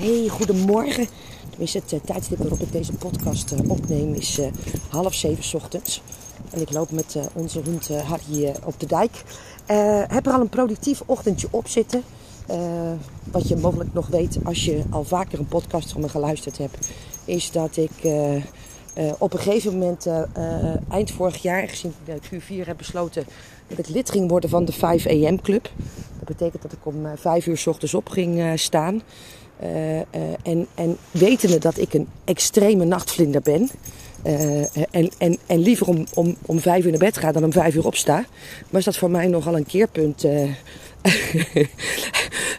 Hey, goedemorgen. Tenminste, het uh, tijdstip waarop ik deze podcast uh, opneem is uh, half zeven ochtends. En ik loop met onze hond Harry op de dijk. heb er al een productief ochtendje op zitten. wat je mogelijk nog weet als je al vaker een podcast van me geluisterd hebt, is dat ik op een gegeven moment eind vorig jaar, gezien de Q4 heb besloten dat ik lid ging worden van de 5 AM Club. Dat betekent dat ik om 5 uur s ochtends op ging staan. Uh, uh, en, en wetende dat ik een extreme nachtvlinder ben. Uh, en, en, en liever om, om, om vijf uur naar bed ga dan om vijf uur opsta. Was dat voor mij nogal een keerpunt.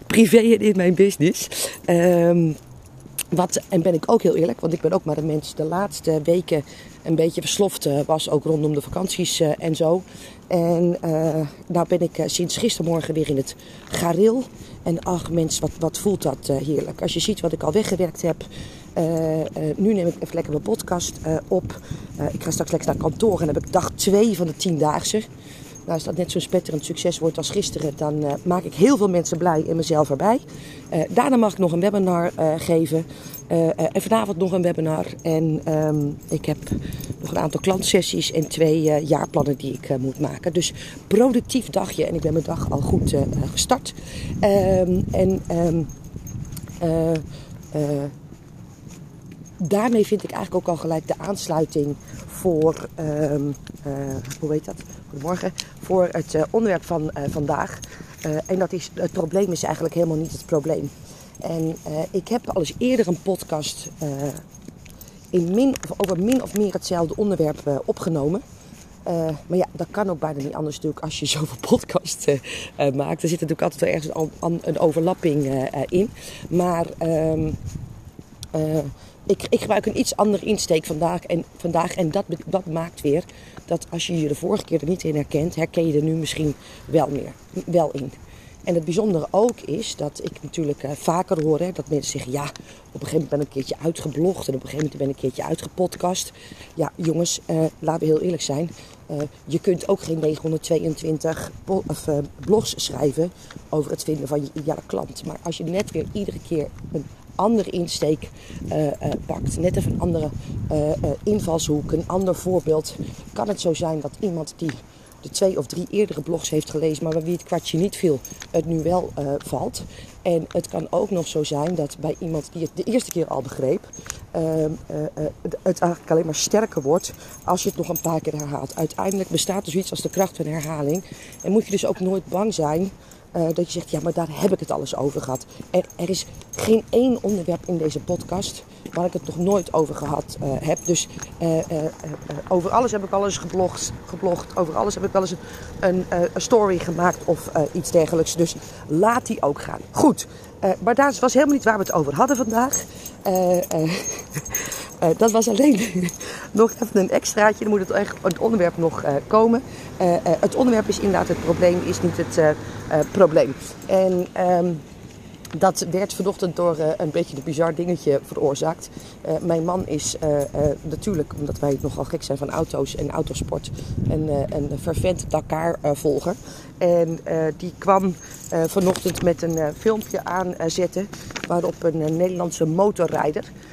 privé en in mijn business. Um, wat, en ben ik ook heel eerlijk, want ik ben ook maar de mens de laatste weken een beetje versloft was. Ook rondom de vakanties en zo. En nou ben ik sinds gistermorgen weer in het gareel. En ach mens, wat, wat voelt dat uh, heerlijk. Als je ziet wat ik al weggewerkt heb. nu neem ik even lekker mijn podcast op. ik ga straks lekker naar kantoor en heb ik dag 2 van de tiendaagse. Nou, als dat net zo'n spetterend succes wordt als gisteren, dan maak ik heel veel mensen blij en mezelf erbij. daarna mag ik nog een webinar geven. en vanavond nog een webinar. En um, ik heb nog een aantal klantsessies en twee jaarplannen die ik moet maken. Dus productief dagje en ik ben mijn dag al goed gestart. Um, en um, daarmee vind ik eigenlijk ook al gelijk de aansluiting voor, hoe heet dat? Goedemorgen, voor het onderwerp van vandaag. en dat is, het probleem is eigenlijk helemaal niet het probleem. En ik heb al eens eerder een podcast in min, over min of meer hetzelfde onderwerp opgenomen. Maar ja, dat kan ook bijna niet anders natuurlijk als je zoveel podcast uh, maakt. Er zit natuurlijk altijd wel ergens een, een overlapping in. Maar um, ik, ik, gebruik een iets andere insteek vandaag. En, vandaag, en dat, dat maakt weer dat als je je de vorige keer er niet in herkent, herken je er nu misschien wel, meer, wel in. En het bijzondere ook is dat ik natuurlijk uh, vaker hoor hè, dat mensen zeggen: ja, op een gegeven moment ben ik een keertje uitgeblogd en op een gegeven moment ben ik een keertje uitgepodcast. Ja, jongens, uh, laten we heel eerlijk zijn. Uh, je kunt ook geen 922 of, blogs schrijven over het vinden van je ideale klant. Maar als je net weer iedere keer een andere insteek pakt, net even een andere invalshoek, een ander voorbeeld, kan het zo zijn dat iemand die de twee of drie eerdere blogs heeft gelezen, maar bij wie het kwartje niet viel, het nu wel valt. En het kan ook nog zo zijn dat bij iemand die het de eerste keer al begreep, uh, het eigenlijk alleen maar sterker wordt als je het nog een paar keer herhaalt. Uiteindelijk bestaat er zoiets als de kracht van herhaling. En moet je dus ook nooit bang zijn uh, dat je zegt, ja, maar daar heb ik het alles over gehad. Er, er, is geen één onderwerp in deze podcast waar ik het nog nooit over gehad uh, heb. Dus uh, over alles heb ik al eens geblogd, geblogd. Over alles heb ik wel eens een, een, een story gemaakt of iets dergelijks. Dus laat die ook gaan. Goed, maar dat was helemaal niet waar we het over hadden vandaag. Uh, dat was alleen nog even een extraatje. Dan moet het, echt, het onderwerp nog uh, komen. Uh, het onderwerp is inderdaad het probleem, is niet het probleem. En um, dat werd vanochtend door een beetje een bizar dingetje veroorzaakt. mijn man is natuurlijk, omdat wij nogal gek zijn van auto's en autosport, een, een fervent Dakar-volger. En die kwam vanochtend met een filmpje aanzetten waarop een Nederlandse motorrijder Ehm, ehm,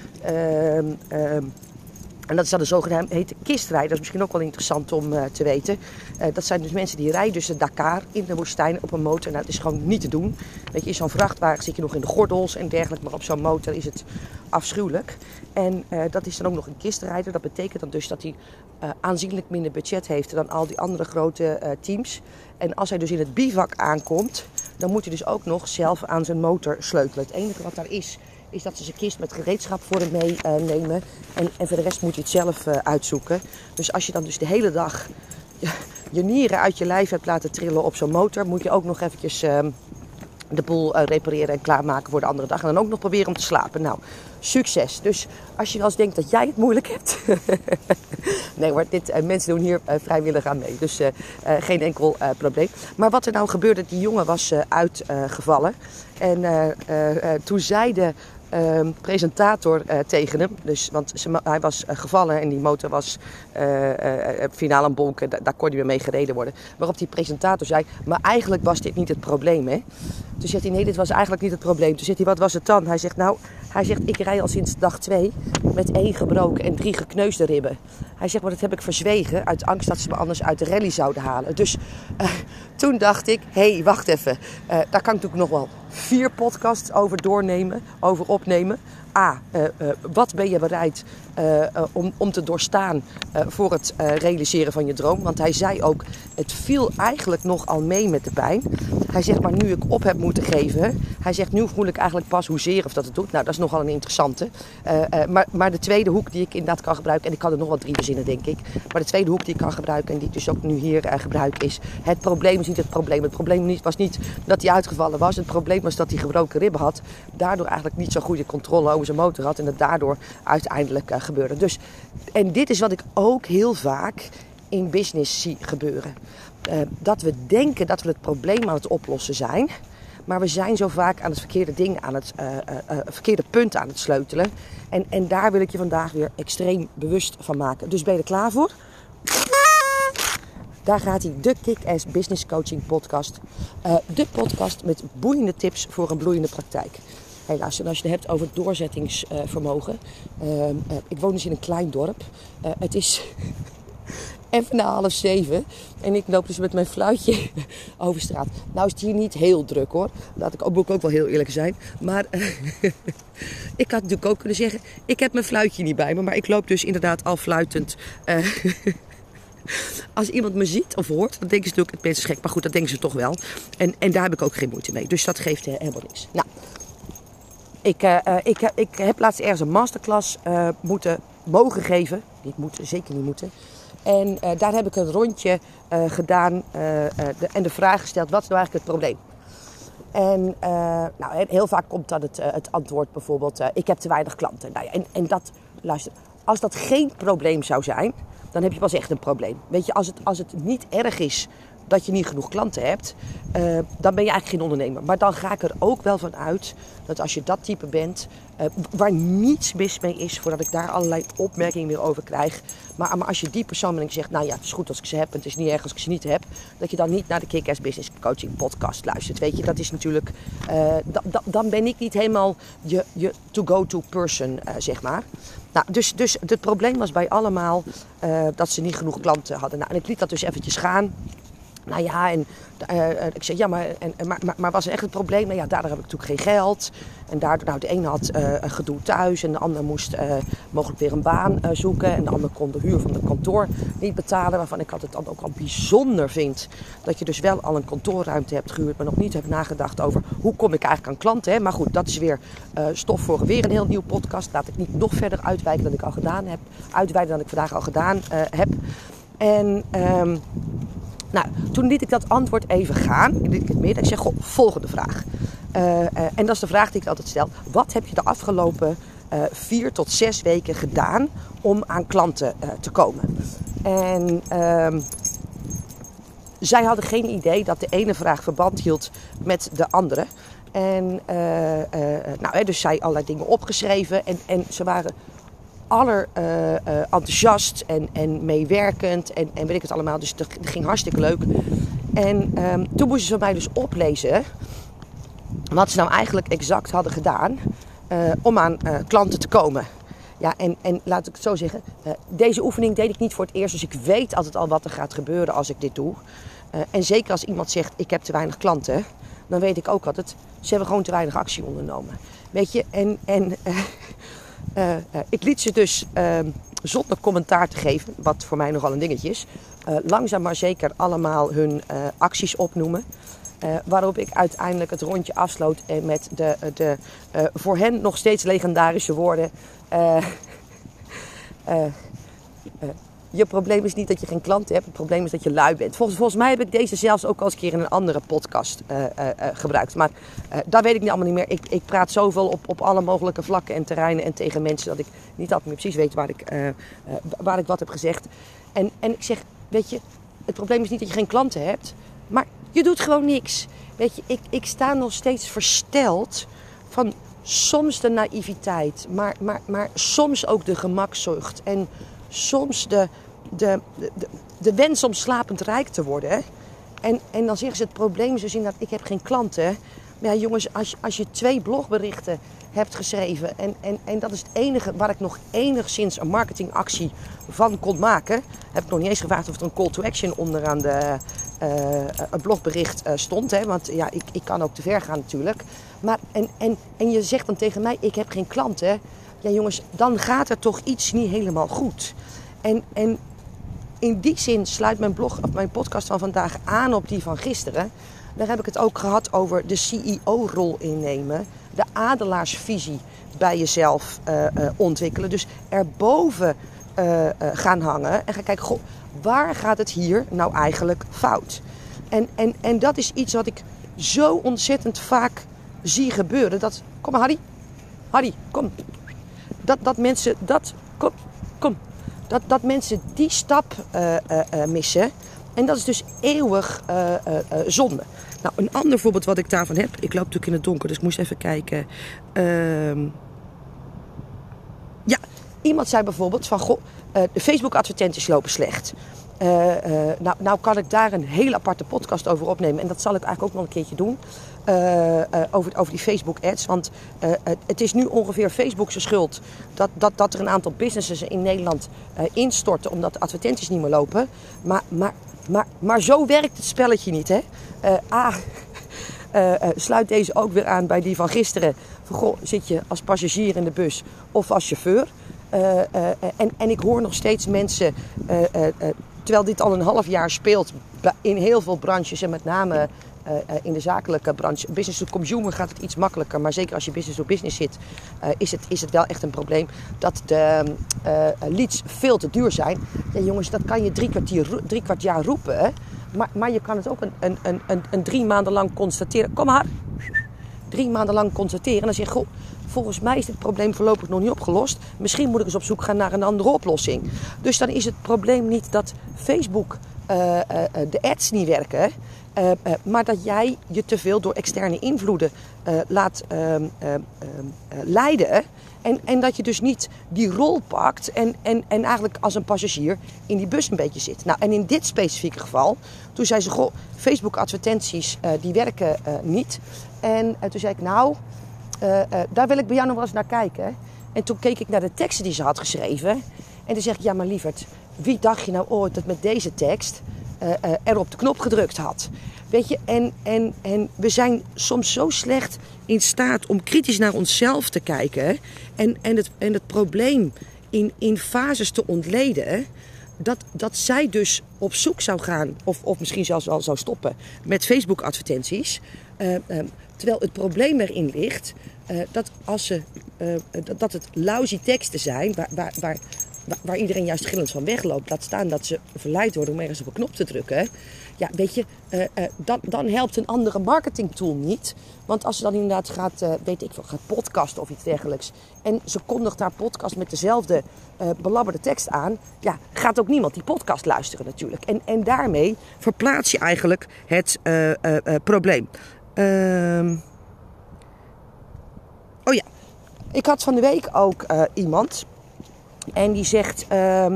en dat is dan de zogeheten kistrijder. Dat is misschien ook wel interessant om uh, te weten. Uh, dat zijn dus mensen die rijden tussen Dakar in de woestijn op een motor. Nou, dat is gewoon niet te doen. Weet je, in zo'n vrachtwagen zit je nog in de gordels en dergelijke. Maar op zo'n motor is het afschuwelijk. En uh, dat is dan ook nog een kistrijder. Dat betekent dan dus dat hij aanzienlijk minder budget heeft dan al die andere grote teams. En als hij dus in het bivak aankomt, dan moet hij dus ook nog zelf aan zijn motor sleutelen. Het enige wat daar is, is dat ze zijn kist met gereedschap voor hem meenemen. Uh, en, en voor de rest moet je het zelf uh, uitzoeken. Dus als je dan dus de hele dag je nieren uit je lijf hebt laten trillen op zo'n motor, moet je ook nog eventjes uh, de boel uh, repareren en klaarmaken voor de andere dag. En dan ook nog proberen om te slapen. Nou, succes. Dus als je wel eens denkt dat jij het moeilijk hebt. nee hoor, dit, mensen doen hier vrijwillig aan mee. Dus geen enkel probleem. Maar wat er nou gebeurde, die jongen was uitgevallen. En toen zeiden ehm, presentator eh, tegen hem. Dus, want ze, hij was eh, gevallen en die motor was uh, finaal een bonken. Daar kon hij weer mee gereden worden. Waarop die presentator zei, maar eigenlijk was dit niet het probleem. Hè? Toen zegt hij, nee, dit was eigenlijk niet het probleem. Toen zegt hij, wat was het dan? Hij zegt, nou, hij zegt, ik rij al sinds dag twee met één gebroken en drie gekneusde ribben. Hij zegt, maar dat heb ik verzwegen uit angst dat ze me anders uit de rally zouden halen. Dus toen dacht ik, hé, hey, wacht even. Daar kan ik natuurlijk nog wel vier podcasts over doornemen, over opnemen. A, uh, wat ben je bereid om, om te doorstaan voor het realiseren van je droom? Want hij zei ook, het viel eigenlijk nogal mee met de pijn. Hij zegt, maar nu ik op heb moeten geven, hij zegt, nu voel ik eigenlijk pas hoezeer of dat het doet. Nou, dat is nogal een interessante. maar, maar de tweede hoek die ik inderdaad kan gebruiken, en ik kan er nog wel drie verzinnen, denk ik. Maar de tweede hoek die ik kan gebruiken en die ik dus ook nu hier gebruik, is: het probleem is niet het probleem. Het probleem was niet dat hij uitgevallen was. Het probleem was dat hij gebroken ribben had. Daardoor eigenlijk niet zo goede controle over motor had. En dat daardoor uiteindelijk uh, gebeurde. Dus, en dit is wat ik ook heel vaak in business zie gebeuren. Uh, dat we denken dat we het probleem aan het oplossen zijn. Maar we zijn zo vaak aan het verkeerde ding, aan het uh, uh, verkeerde punt aan het sleutelen. En, en daar wil ik je vandaag weer extreem bewust van maken. Dus ben je er klaar voor? Daar gaat hij, de Kick-Ass Business Coaching Podcast. De podcast met boeiende tips voor een bloeiende praktijk. Hey, luister, als je het hebt over doorzettingsvermogen. Uh, ik woon dus in een klein dorp. Uh, het is even na half zeven. En ik loop dus met mijn fluitje over straat. Nou is het hier niet heel druk hoor. Laat ik ook, ik ook wel heel eerlijk zijn. Maar ik had natuurlijk ook kunnen zeggen... Ik heb mijn fluitje niet bij me. Maar ik loop dus inderdaad al fluitend... Als iemand me ziet of hoort, dan denken ze natuurlijk, het mensen gek. Maar goed, dat denken ze toch wel. En, en daar heb ik ook geen moeite mee. Dus dat geeft helemaal niks. Nou, ik, uh, ik, ik heb laatst ergens een masterclass moeten mogen geven. Niet moeten, zeker niet moeten. En daar heb ik een rondje gedaan en de vraag gesteld, wat is nou eigenlijk het probleem? En nou, heel vaak komt dan het, het antwoord bijvoorbeeld, ik heb te weinig klanten. Nou ja, en, en dat, luister, als dat geen probleem zou zijn, dan heb je pas echt een probleem. Weet je, als het, als het niet erg is dat je niet genoeg klanten hebt, uh, dan ben je eigenlijk geen ondernemer. Maar dan ga ik er ook wel van uit dat als je dat type bent, uh, waar niets mis mee is, voordat ik daar allerlei opmerkingen weer over krijg. Maar, als je die persoon en zegt, nou ja, het is goed als ik ze heb en het is niet erg als ik ze niet heb, dat je dan niet naar de Kick-Ass Business Coaching podcast luistert. Weet je, dat is natuurlijk, da, dan ben ik niet helemaal je, je to-go-to person, zeg maar. Nou, dus, dus het probleem was bij allemaal dat ze niet genoeg klanten hadden. Nou, en ik liet dat dus eventjes gaan. Nou ja, en uh, ik zei, ja, maar, en, maar, maar, maar was echt het probleem? Nou ja, daardoor heb ik natuurlijk geen geld. En daardoor, nou, de ene had uh, gedoe thuis en de ander moest mogelijk weer een baan zoeken. En de ander kon de huur van het kantoor niet betalen. Waarvan ik altijd dan ook al bijzonder vind dat je dus wel al een kantoorruimte hebt gehuurd, maar nog niet hebt nagedacht over hoe kom ik eigenlijk aan klanten. Hè? Maar goed, dat is weer stof voor weer een heel nieuw podcast. Laat ik niet nog verder uitwijken dan ik al gedaan heb. Uitwijden dan ik vandaag al gedaan heb. En... Um, nou, toen liet ik dat antwoord even gaan. Ik liet het midden. Ik zeg, goh, volgende vraag. Uh, uh, en dat is de vraag die ik altijd stel. Wat heb je de afgelopen uh, vier tot zes weken gedaan om aan klanten te komen? En ehm, zij hadden geen idee dat de ene vraag verband hield met de andere. En nou, dus zij allerlei dingen opgeschreven. En, en ze waren aller uh, uh, enthousiast en, en meewerkend en, en weet ik het allemaal. Dus dat ging hartstikke leuk. En um, toen moesten ze mij dus oplezen wat ze nou eigenlijk exact hadden gedaan uh, om aan klanten te komen. Ja, en, en laat ik het zo zeggen, deze oefening deed ik niet voor het eerst, dus ik weet altijd al wat er gaat gebeuren als ik dit doe. en zeker als iemand zegt, ik heb te weinig klanten, dan weet ik ook altijd, ze hebben gewoon te weinig actie ondernomen. Weet je, en, en uh, uh, ik liet ze dus uh, zonder commentaar te geven, wat voor mij nogal een dingetje is, langzaam maar zeker allemaal hun acties opnoemen. waarop ik uiteindelijk het rondje afsloot met de, de voor hen nog steeds legendarische woorden. je probleem is niet dat je geen klanten hebt, het probleem is dat je lui bent. Volgens, volgens mij heb ik deze zelfs ook al eens een keer in een andere podcast uh, uh, uh, gebruikt. Maar dat weet ik niet allemaal niet meer. Ik, ik praat zoveel op, op alle mogelijke vlakken en terreinen en tegen mensen dat ik niet altijd meer precies weet waar ik, waar ik wat heb gezegd. En, en ik zeg, weet je, het probleem is niet dat je geen klanten hebt, maar je doet gewoon niks. Weet je, ik, ik sta nog steeds versteld van soms de naïviteit, maar, maar, maar soms ook de gemakzucht. En soms de, de, de, de wens om slapend rijk te worden. En, en dan zeggen ze het probleem is dus inderdaad, ik heb geen klanten. Maar ja jongens, als, als je twee blogberichten hebt geschreven. En, en, en dat is het enige waar ik nog enigszins een marketingactie van kon maken. Heb ik nog niet eens gevraagd of er een call to action onderaan de, uh, het blogbericht uh, stond. Hè? Want ja, ik, ik kan ook te ver gaan natuurlijk. Maar, en, en, en je zegt dan tegen mij, ik heb geen klanten. Ja jongens, dan gaat er toch iets niet helemaal goed. En, en in die zin sluit mijn, blog, of mijn podcast van vandaag aan op die van gisteren. Daar heb ik het ook gehad over de CEO-rol innemen. De adelaarsvisie bij jezelf uh, uh, ontwikkelen. Dus erboven uh, gaan hangen en gaan kijken, goh, waar gaat het hier nou eigenlijk fout? En, en, en dat is iets wat ik zo ontzettend vaak zie gebeuren. Dat, kom maar Harry, Harry, kom. Dat, dat mensen, dat, kom, kom. Dat, dat mensen die stap missen. En dat is dus eeuwig zonde. Nou, een ander voorbeeld wat ik daarvan heb. Ik loop natuurlijk in het donker, dus ik moest even kijken. Uh, ja, iemand zei bijvoorbeeld van... Goh, de Facebook-advertenties lopen slecht. Nou, nou kan ik daar een heel aparte podcast over opnemen. En dat zal ik eigenlijk ook nog een keertje doen. Over, over die Facebook-ads. Want het is nu ongeveer Facebook's schuld... Dat, dat, dat er een aantal businesses in Nederland instorten... omdat de advertenties niet meer lopen. Maar, maar maar, maar zo werkt het spelletje niet. Hè? A, sluit deze ook weer aan bij die van gisteren. Goh, zit je als passagier in de bus of als chauffeur? en, en ik hoor nog steeds mensen, terwijl dit al een half jaar speelt in heel veel branches en met name in de zakelijke branche. Business to consumer gaat het iets makkelijker. Maar zeker als je business to business zit, uh, is, het, is het wel echt een probleem dat de leads veel te duur zijn. Ja, jongens, dat kan je drie, kwartier, drie kwart jaar roepen. Maar, maar je kan het ook een, een, een, een, drie maanden lang constateren. Kom maar. Drie maanden lang constateren. En dan zeg je, goh, volgens mij is dit probleem voorlopig nog niet opgelost. Misschien moet ik eens op zoek gaan naar een andere oplossing. Dus dan is het probleem niet dat Facebook de ads niet werken. Uh, maar dat jij je te veel door externe invloeden laat ehm, ehm, leiden. En, en dat je dus niet die rol pakt en, en, en eigenlijk als een passagier in die bus een beetje zit. Nou, en in dit specifieke geval, toen zei ze, goh, Facebook advertenties die werken niet. En toen zei ik, nou, daar wil ik bij jou nog wel eens naar kijken. En toen keek ik naar de teksten die ze had geschreven. En toen zeg ik, ja maar lieverd, wie dacht je nou ooit dat met deze tekst uh, uh, er op de knop gedrukt had? Weet je, en, en, en we zijn soms zo slecht in staat om kritisch naar onszelf te kijken en, en, het, en het probleem in, in fases te ontleden. Dat, dat zij dus op zoek zou gaan, of, of misschien zelfs wel zou stoppen met Facebook-advertenties. Uh, terwijl het probleem erin ligt dat, als ze, dat het lousy teksten zijn, waar, waar waar iedereen juist gillend van wegloopt. Laat staan dat ze verleid worden om ergens op een knop te drukken. Ja, weet je, uh, uh, dan, dan helpt een andere marketingtool niet. Want als ze dan inderdaad gaat, uh, weet ik veel, gaat podcasten of iets dergelijks. En ze kondigt haar podcast met dezelfde belabberde tekst aan. Ja, gaat ook niemand die podcast luisteren natuurlijk. En, en daarmee verplaats je eigenlijk het probleem. Ehm, oh ja, ik had van de week ook iemand en die zegt uh,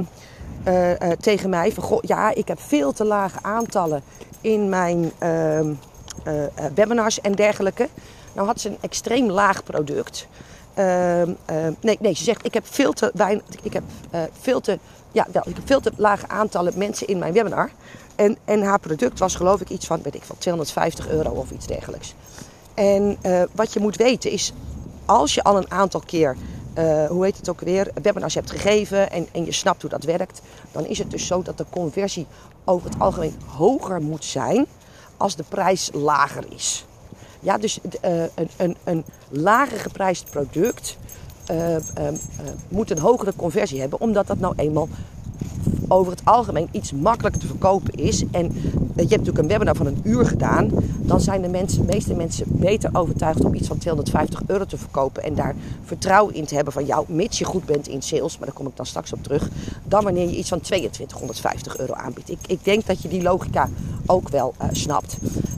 uh, uh, tegen mij: van, goh, Ja, ik heb veel te lage aantallen in mijn ehm, eh, eh, webinars en dergelijke. Nou had ze een extreem laag product. Ehm, nee, nee, ze zegt: Ik heb veel te weinig. Ik heb veel te. Ja, wel, ik heb veel te lage aantallen mensen in mijn webinar. En, en haar product was geloof ik iets van, weet ik van 250 euro of iets dergelijks. En wat je moet weten is, als je al een aantal keer uh, hoe heet het ook weer, webinars hebt gegeven en, en je snapt hoe dat werkt, dan is het dus zo dat de conversie over het algemeen hoger moet zijn als de prijs lager is. Ja, dus uh, een, een, een lager geprijsd product uh, moet een hogere conversie hebben, omdat dat nou eenmaal over het algemeen iets makkelijker te verkopen is. En je hebt natuurlijk een webinar van een uur gedaan. Dan zijn de, mensen, de meeste mensen beter overtuigd om iets van 250 euro te verkopen. En daar vertrouwen in te hebben van jou, mits je goed bent in sales. Maar daar kom ik dan straks op terug. Dan wanneer je iets van 2250 euro aanbiedt. Ik, ik denk dat je die logica ook wel uh, snapt.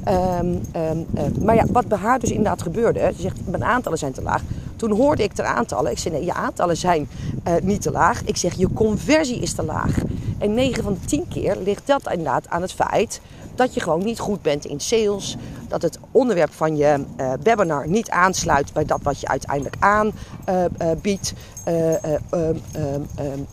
Um, um, uh, maar ja, wat bij haar dus inderdaad gebeurde. Ze zegt, mijn aantallen zijn te laag. Toen hoorde ik de aantallen. Ik zei, nee, je aantallen zijn uh, niet te laag. Ik zeg, je conversie is te laag. En 9 van de 10 keer ligt dat inderdaad aan het feit dat je gewoon niet goed bent in sales. Dat het onderwerp van je uh, webinar niet aansluit bij dat wat je uiteindelijk aanbiedt. Uh, uh,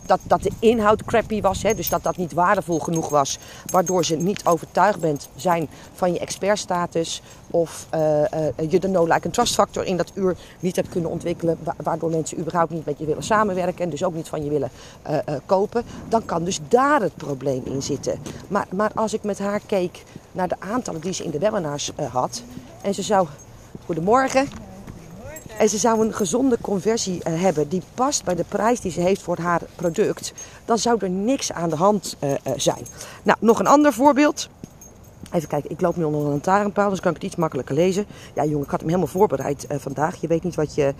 dat, dat de inhoud crappy was, hè, dus dat dat niet waardevol genoeg was, waardoor ze niet overtuigd bent zijn van je expertstatus. Of je de no-like en trust factor in dat uur niet hebt kunnen ontwikkelen, waardoor mensen überhaupt niet met je willen samenwerken en dus ook niet van je willen kopen. Dan kan dus daar het probleem in zitten. Maar, maar als ik met haar keek naar de aantallen die ze in de webinars had en ze zou. Goedemorgen. En ze zou een gezonde conversie uh, hebben die past bij de prijs die ze heeft voor haar product. Dan zou er niks aan de hand uh, zijn. Nou, nog een ander voorbeeld. Even kijken, ik loop nu onder een lantaarnpaal, dus kan ik het iets makkelijker lezen. Ja, jongen, ik had hem helemaal voorbereid vandaag. Je weet niet wat je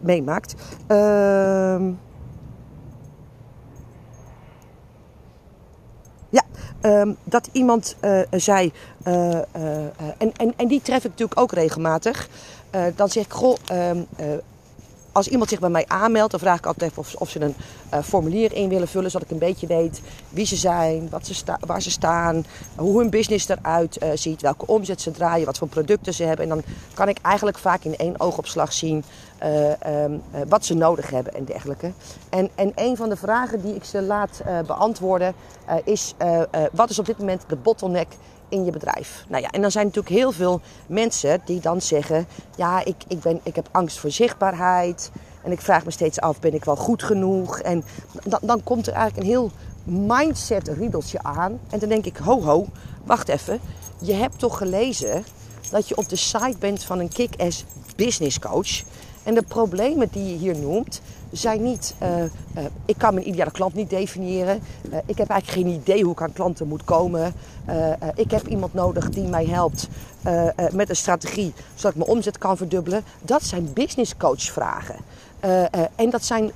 meemaakt. Ehm Ja, um, dat iemand uh, zei, uh, uh, en, en, en die tref ik natuurlijk ook regelmatig. dan zeg ik, goh, um, als iemand zich bij mij aanmeldt, dan vraag ik altijd even of, ze een uh, formulier in willen vullen, zodat ik een beetje weet wie ze zijn, wat ze waar ze staan, hoe hun business eruit uh, ziet, welke omzet ze draaien, wat voor producten ze hebben. En dan kan ik eigenlijk vaak in één oogopslag zien uh, um, wat ze nodig hebben en dergelijke. En, en een van de vragen die ik ze laat beantwoorden is: wat is op dit moment de bottleneck in je bedrijf. Nou ja, en dan zijn natuurlijk heel veel mensen die dan zeggen: Ja, ik, ik, ben, ik heb angst voor zichtbaarheid. En ik vraag me steeds af: ben ik wel goed genoeg? En dan, dan komt er eigenlijk een heel mindset-riedeltje aan. En dan denk ik: Ho, ho, wacht even. Je hebt toch gelezen dat je op de site bent van een kick-ass business coach. En de problemen die je hier noemt, zijn niet. Uh, uh, ik kan mijn ideale klant niet definiëren. Uh, ik heb eigenlijk geen idee hoe ik aan klanten moet komen. ik heb iemand nodig die mij helpt met een strategie zodat ik mijn omzet kan verdubbelen. Dat zijn business coach vragen. en dat zijn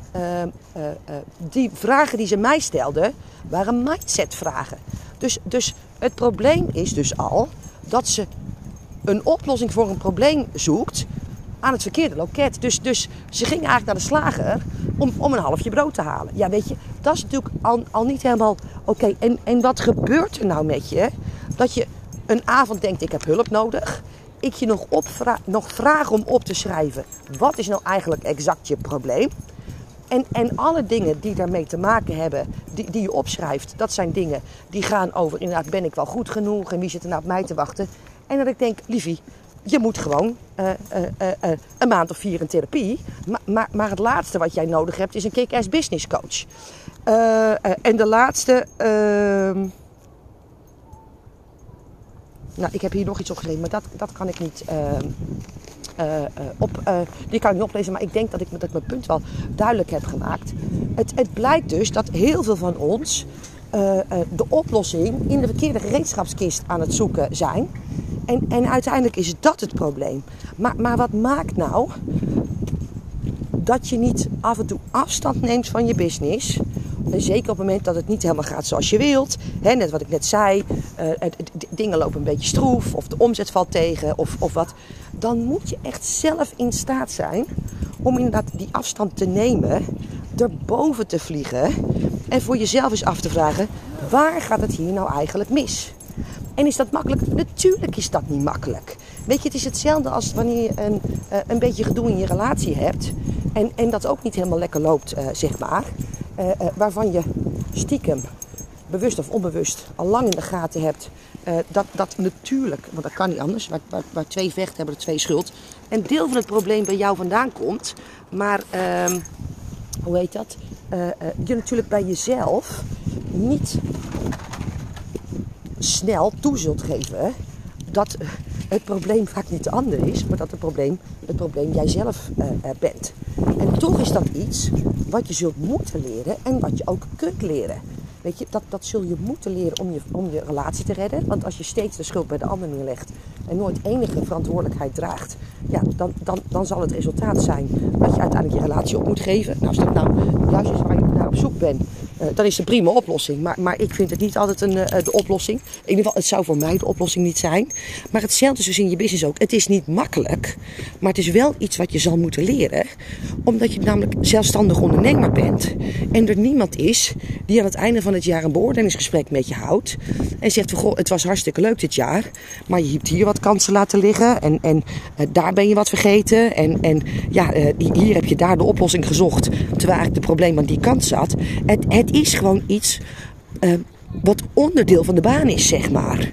die vragen die ze mij stelden, waren mindset vragen. Dus, dus het probleem is dus al dat ze een oplossing voor een probleem zoekt aan het verkeerde loket. Dus, dus ze ging eigenlijk naar de slager om, om een halfje brood te halen. Ja, weet je, dat is natuurlijk al, al niet helemaal oké. En, en wat gebeurt er nou met je? Dat je een avond denkt, ik heb hulp nodig. Ik je nog, opvra nog vraag om op te schrijven. Wat is nou eigenlijk exact je probleem? En, en alle dingen die daarmee te maken hebben, die, die je opschrijft, dat zijn dingen die gaan over inderdaad, ben ik wel goed genoeg en wie zit er nou op mij te wachten? En dat ik denk, liefie, je moet gewoon uh, uh, uh, een maand of vier in therapie. Maar, maar, maar, het laatste wat jij nodig hebt is een kick-ass business coach. en de laatste. Ehm, nou, ik heb hier nog iets opgeschreven, maar dat, dat kan ik niet. Ehm, op, die kan ik niet oplezen, maar ik denk dat ik, dat mijn punt wel duidelijk heb gemaakt. Het, het blijkt dus dat heel veel van ons de oplossing in de verkeerde gereedschapskist aan het zoeken zijn. En, en uiteindelijk is dat het probleem. Maar, maar wat maakt nou dat je niet af en toe afstand neemt van je business? Zeker op het moment dat het niet helemaal gaat zoals je wilt. Hè, net wat ik net zei. Uh, dingen lopen een beetje stroef. Of de omzet valt tegen. Of, of wat. Dan moet je echt zelf in staat zijn. Om inderdaad die afstand te nemen. Erboven te vliegen. En voor jezelf eens af te vragen. Waar gaat het hier nou eigenlijk mis? En is dat makkelijk? Natuurlijk is dat niet makkelijk. Weet je, het is hetzelfde als wanneer je een, uh, een beetje gedoe in je relatie hebt. En, en dat ook niet helemaal lekker loopt, uh, zeg maar. Uh, waarvan je stiekem, bewust of onbewust, al lang in de gaten hebt. dat, dat natuurlijk, want dat kan niet anders. Waar, twee vechten hebben er twee schuld. Een deel van het probleem bij jou vandaan komt. Maar, ehm, hoe heet dat? je natuurlijk bij jezelf niet snel toe zult geven dat het probleem vaak niet de ander is, maar dat het probleem het probleem jijzelf uh, bent. En toch is dat iets wat je zult moeten leren en wat je ook kunt leren. Weet je, dat, dat zul je moeten leren om je, om je relatie te redden. Want als je steeds de schuld bij de ander neerlegt, en nooit enige verantwoordelijkheid draagt, ja, dan, dan, dan zal het resultaat zijn dat je uiteindelijk je relatie op moet geven. Nou, als dat nou juist is waar je naar op zoek bent, uh, dan is een prima oplossing. Maar, maar ik vind het niet altijd een, uh, de oplossing. In ieder geval, het zou voor mij de oplossing niet zijn. Maar hetzelfde is dus in je business ook. Het is niet makkelijk, maar het is wel iets wat je zal moeten leren. Omdat je namelijk zelfstandig ondernemer bent. En er niemand is die aan het einde van het jaar een beoordelingsgesprek met je houdt. En zegt goh, het was hartstikke leuk dit jaar. Maar je hebt hier wat kansen laten liggen. En, en uh, daar ben je wat vergeten. En, en ja, hier heb je daar de oplossing gezocht. Terwijl eigenlijk de probleem aan die kant zat. Het, het is gewoon iets uh, wat onderdeel van de baan is, zeg maar.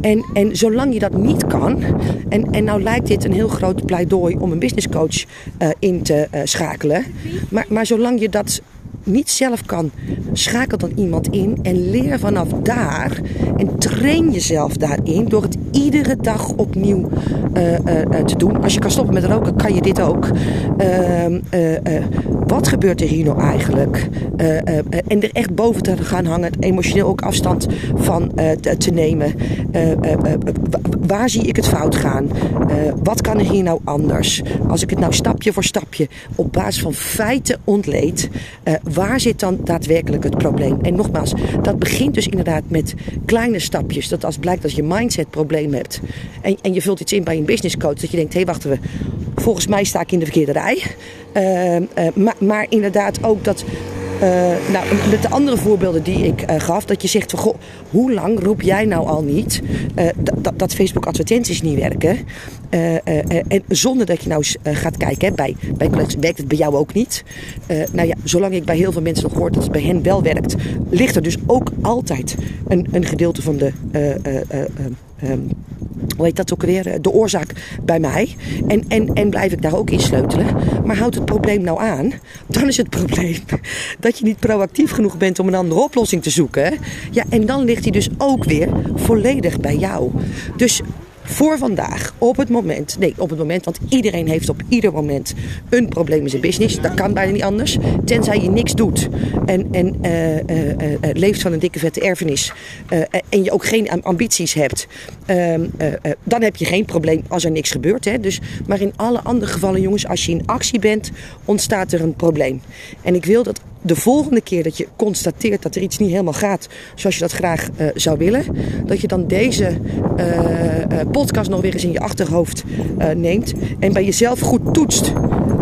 En, en zolang je dat niet kan, en, en nou lijkt dit een heel groot pleidooi om een businesscoach uh, in te uh, schakelen, maar, maar zolang je dat niet zelf kan, schakel dan iemand in en leer vanaf daar. En train jezelf daarin door het iedere dag opnieuw te doen. Als je kan stoppen met roken, kan je dit ook. Uh, wat gebeurt er hier nou eigenlijk? en er echt boven te gaan hangen, emotioneel ook afstand van te, te, nemen. waar zie ik het fout gaan? wat kan er hier nou anders? Als ik het nou stapje voor stapje op basis van feiten ontleed, waar zit dan daadwerkelijk het probleem? En nogmaals, dat begint dus inderdaad met kleine stapjes. Dat als blijkt dat je mindset probleem hebt en, en je vult iets in bij een business coach, dat je denkt, hé hey, wacht even, volgens mij sta ik in de verkeerde rij. Uh, uh, maar, maar inderdaad ook dat Uh, nou, met de andere voorbeelden die ik gaf, dat je zegt van goh, hoe lang roep jij nou al niet dat, dat Facebook advertenties niet werken? en zonder dat je nou eens gaat kijken, hè, bij, bij collega's werkt het bij jou ook niet. nou ja, zolang ik bij heel veel mensen nog hoor dat het bij hen wel werkt, ligt er dus ook altijd een, een gedeelte van de. Um, hoe heet dat ook weer, de oorzaak bij mij. En, en, en blijf ik daar ook in sleutelen. Maar houdt het probleem nou aan, dan is het probleem dat je niet proactief genoeg bent om een andere oplossing te zoeken. Ja, en dan ligt hij dus ook weer volledig bij jou. Dus voor vandaag, op het moment, nee, op het moment, want iedereen heeft op ieder moment een probleem in zijn business. Dat kan bijna niet anders. Tenzij je niks doet en, en uh, uh, uh, leeft van een dikke vette erfenis en je ook geen ambities hebt, ehm, dan heb je geen probleem als er niks gebeurt. Hè? Dus, maar in alle andere gevallen, jongens, als je in actie bent, ontstaat er een probleem. En ik wil dat de volgende keer dat je constateert dat er iets niet helemaal gaat zoals je dat graag uh, zou willen, dat je dan deze uh, uh, podcast nog weer eens in je achterhoofd neemt en bij jezelf goed toetst.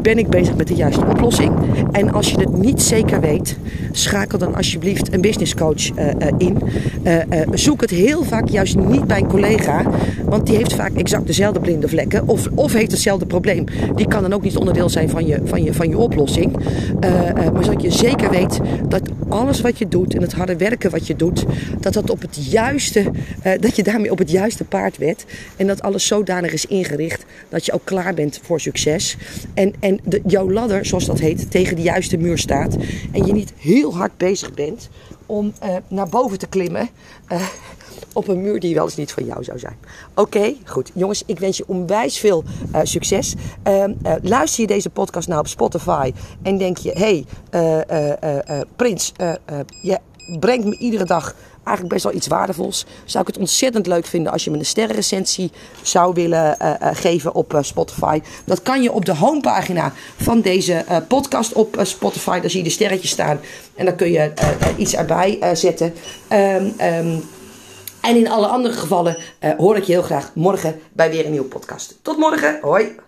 Ben ik bezig met de juiste oplossing? En als je het niet zeker weet, schakel dan alsjeblieft een business coach in. zoek het heel vaak juist niet bij een collega, want die heeft vaak exact dezelfde blinde vlekken of, of heeft hetzelfde probleem. Die kan dan ook niet onderdeel zijn van je, van je, van je oplossing. maar zodat je zeker weet dat alles wat je doet en het harde werken wat je doet, dat dat op het juiste, uh, dat je daarmee op het juiste paard bent. En dat alles zodanig is ingericht dat je ook klaar bent voor succes. En de, jouw ladder, zoals dat heet, tegen de juiste muur staat. En je niet heel hard bezig bent om uh, naar boven te klimmen. Uh, op een muur die wel eens niet van jou zou zijn. Oké, goed. Jongens, ik wens je onwijs veel uh, succes. Uh, luister je deze podcast nou op Spotify en denk je... hé, hey, Prins, je brengt me iedere dag eigenlijk best wel iets waardevols. Zou ik het ontzettend leuk vinden als je me een sterrenrecensie zou willen uh, uh, geven op uh, Spotify. Dat kan je op de homepagina van deze podcast op Spotify. Daar zie je de sterretjes staan. En dan kun je iets erbij zetten. Um, um, en in alle andere gevallen hoor ik je heel graag morgen bij weer een nieuwe podcast. Tot morgen. Hoi.